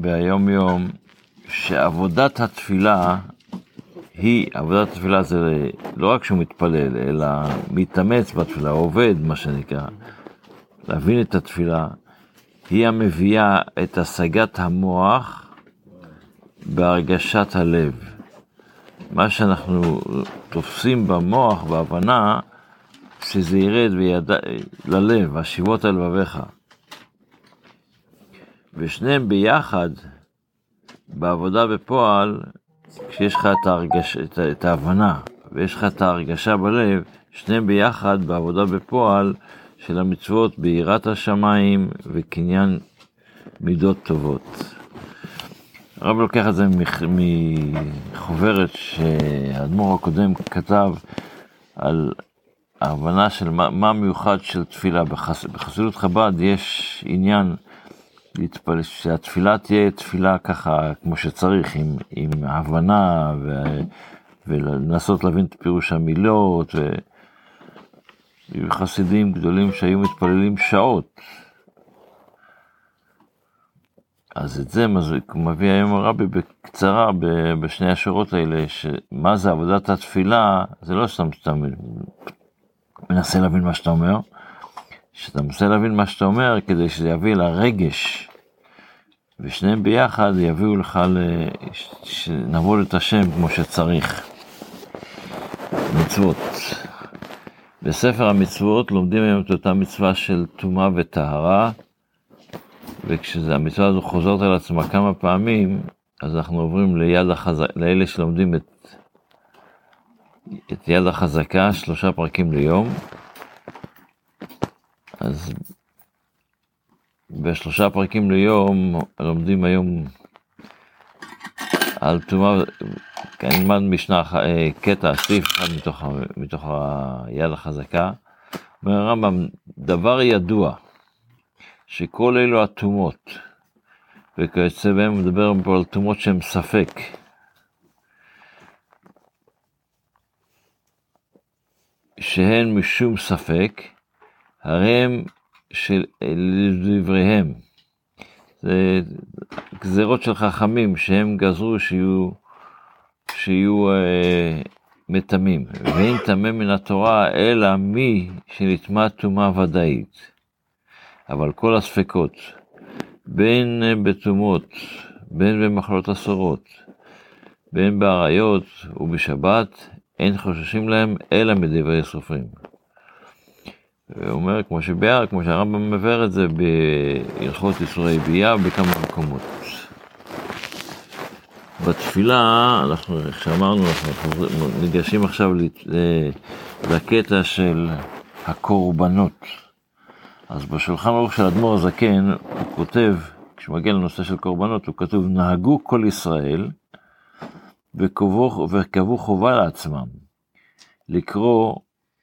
ביום יום שעבודת התפילה היא, עבודת התפילה זה לא רק שהוא מתפלל, אלא מתאמץ בתפילה, עובד, מה שנקרא, להבין את התפילה, היא המביאה את השגת המוח בהרגשת הלב. מה שאנחנו תופסים במוח, בהבנה, שזה ירד ביד... ללב, השיבות על לבביך. ושניהם ביחד, בעבודה בפועל, כשיש לך את, ההרגש, את, את ההבנה ויש לך את ההרגשה בלב, שניהם ביחד בעבודה בפועל של המצוות ביראת השמיים וקניין מידות טובות. הרב לוקח את זה מחוברת שהאדמו"ר הקודם כתב על ההבנה של מה, מה מיוחד של תפילה. בחס, בחסידות חב"ד יש עניין להתפלל, שהתפילה תהיה תפילה ככה כמו שצריך, עם, עם הבנה ו, ולנסות להבין את פירוש המילות. ו... חסידים גדולים שהיו מתפללים שעות. אז את זה מביא היום הרבי בקצרה בשני השורות האלה, שמה זה עבודת התפילה, זה לא סתם שאתה מנסה להבין מה שאתה אומר, שאתה מנסה להבין מה שאתה אומר כדי שזה יביא לרגש, ושניהם ביחד יביאו לך, שנבוא את השם כמו שצריך. מצוות. בספר המצוות לומדים היום את אותה מצווה של טומאה וטהרה, וכשהמצווה הזו חוזרת על עצמה כמה פעמים, אז אנחנו עוברים ליד החזק, לאלה שלומדים את, את יד החזקה, שלושה פרקים ליום. אז בשלושה פרקים ליום לומדים היום על טומאה, אני אלמד משנה, אה, קטע, סעיף אחד מתוך, מתוך היד החזקה. אומר הרמב"ם, דבר ידוע, שכל אלו הטומאות, וכיוצא בהם מדבר פה על טומאות שהן ספק. שהן משום ספק, הרי הם של דבריהם. זה גזרות של חכמים שהם גזרו שיהיו, שיהיו אה, מטמאים. ואין טמא מן התורה אלא מי שנטמע טומאה ודאית. אבל כל הספקות, בין בטומאות, בין במחלות אסורות, בין באריות ובשבת, אין חוששים להם אלא מדברי סופרים. הוא אומר, כמו שביאר, כמו שהרמב"ם מבאר את זה בהלכות איסורי ביאה בכמה מקומות. בתפילה, אנחנו, איך שאמרנו, אנחנו ניגשים עכשיו לקטע של הקורבנות. אז בשולחן ערוך של אדמו"ר הזקן, הוא כותב, כשמגיע לנושא של קורבנות, הוא כתוב, נהגו כל ישראל וקבעו חובה לעצמם לקרוא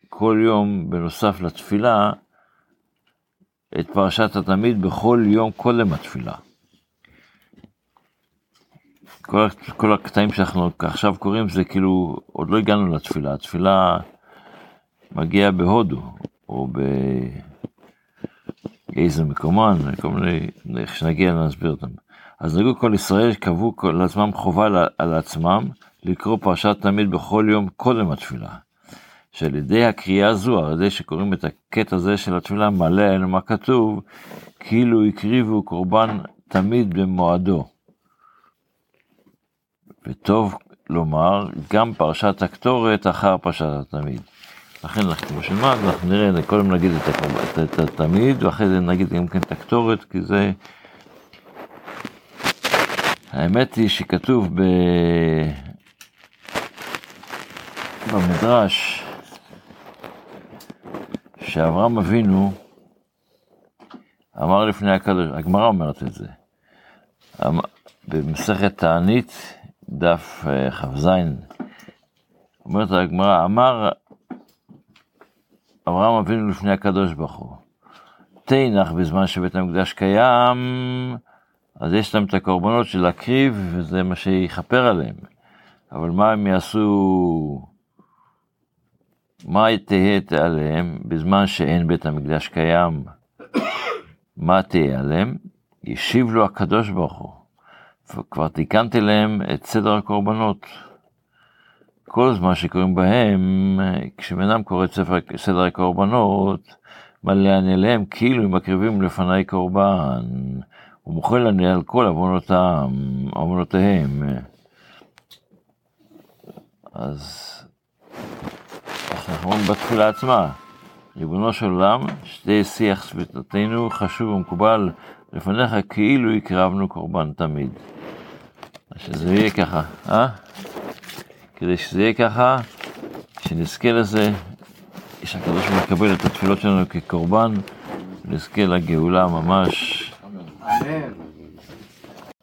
כל יום, בנוסף לתפילה, את פרשת התמיד בכל יום קודם התפילה. כל, כל הקטעים שאנחנו עכשיו קוראים זה כאילו, עוד לא הגענו לתפילה, התפילה מגיעה בהודו, או באיזה מקומן, כל מיני, שנגיע נסביר אותם. אז נגעו כל ישראל קבעו לעצמם חובה על עצמם לקרוא פרשת תמיד בכל יום קודם התפילה. שעל ידי הקריאה הזו, על ידי שקוראים את הקטע הזה של התפילה, מלא עלינו מה כתוב, כאילו הקריבו קורבן תמיד במועדו. וטוב לומר, גם פרשת הקטורת אחר פרשת התמיד. לכן, כמו שנלמד, אנחנו נראה, קודם נגיד את, את התמיד, ואחרי זה נגיד גם כן את הקטורת, כי זה... האמת היא שכתוב ב... במדרש, שאברהם אבינו אמר לפני הקדוש, הגמרא אומרת את זה, אמ, במסכת תענית, דף אה, כ"ז, אומרת הגמרא, אמר אברהם אבינו לפני הקדוש ברוך הוא, תנח בזמן שבית המקדש קיים, אז יש להם את הקורבנות של להקריב, וזה מה שיכפר עליהם. אבל מה הם יעשו מה תהא עליהם בזמן שאין בית המקדש קיים? מה תהיה עליהם? ישיב לו הקדוש ברוך הוא. וכבר תיקנתי להם את סדר הקורבנות. כל זמן שקוראים בהם, כשבן אדם קורא את ספר, סדר הקורבנות, מלא אני אליהם כאילו הם מקריבים לפניי קורבן, ומוחל אני על כל עוונותיהם. אז אנחנו אומרים בתפילה עצמה, ריבונו של עולם, שתהיה שיח שביתתנו חשוב ומקובל לפניך כאילו הקרבנו קורבן תמיד. שזה יהיה ככה, אה? כדי שזה יהיה ככה, שנזכה לזה, שהקדוש ברוך מקבל את התפילות שלנו כקורבן, נזכה לגאולה ממש. אמן.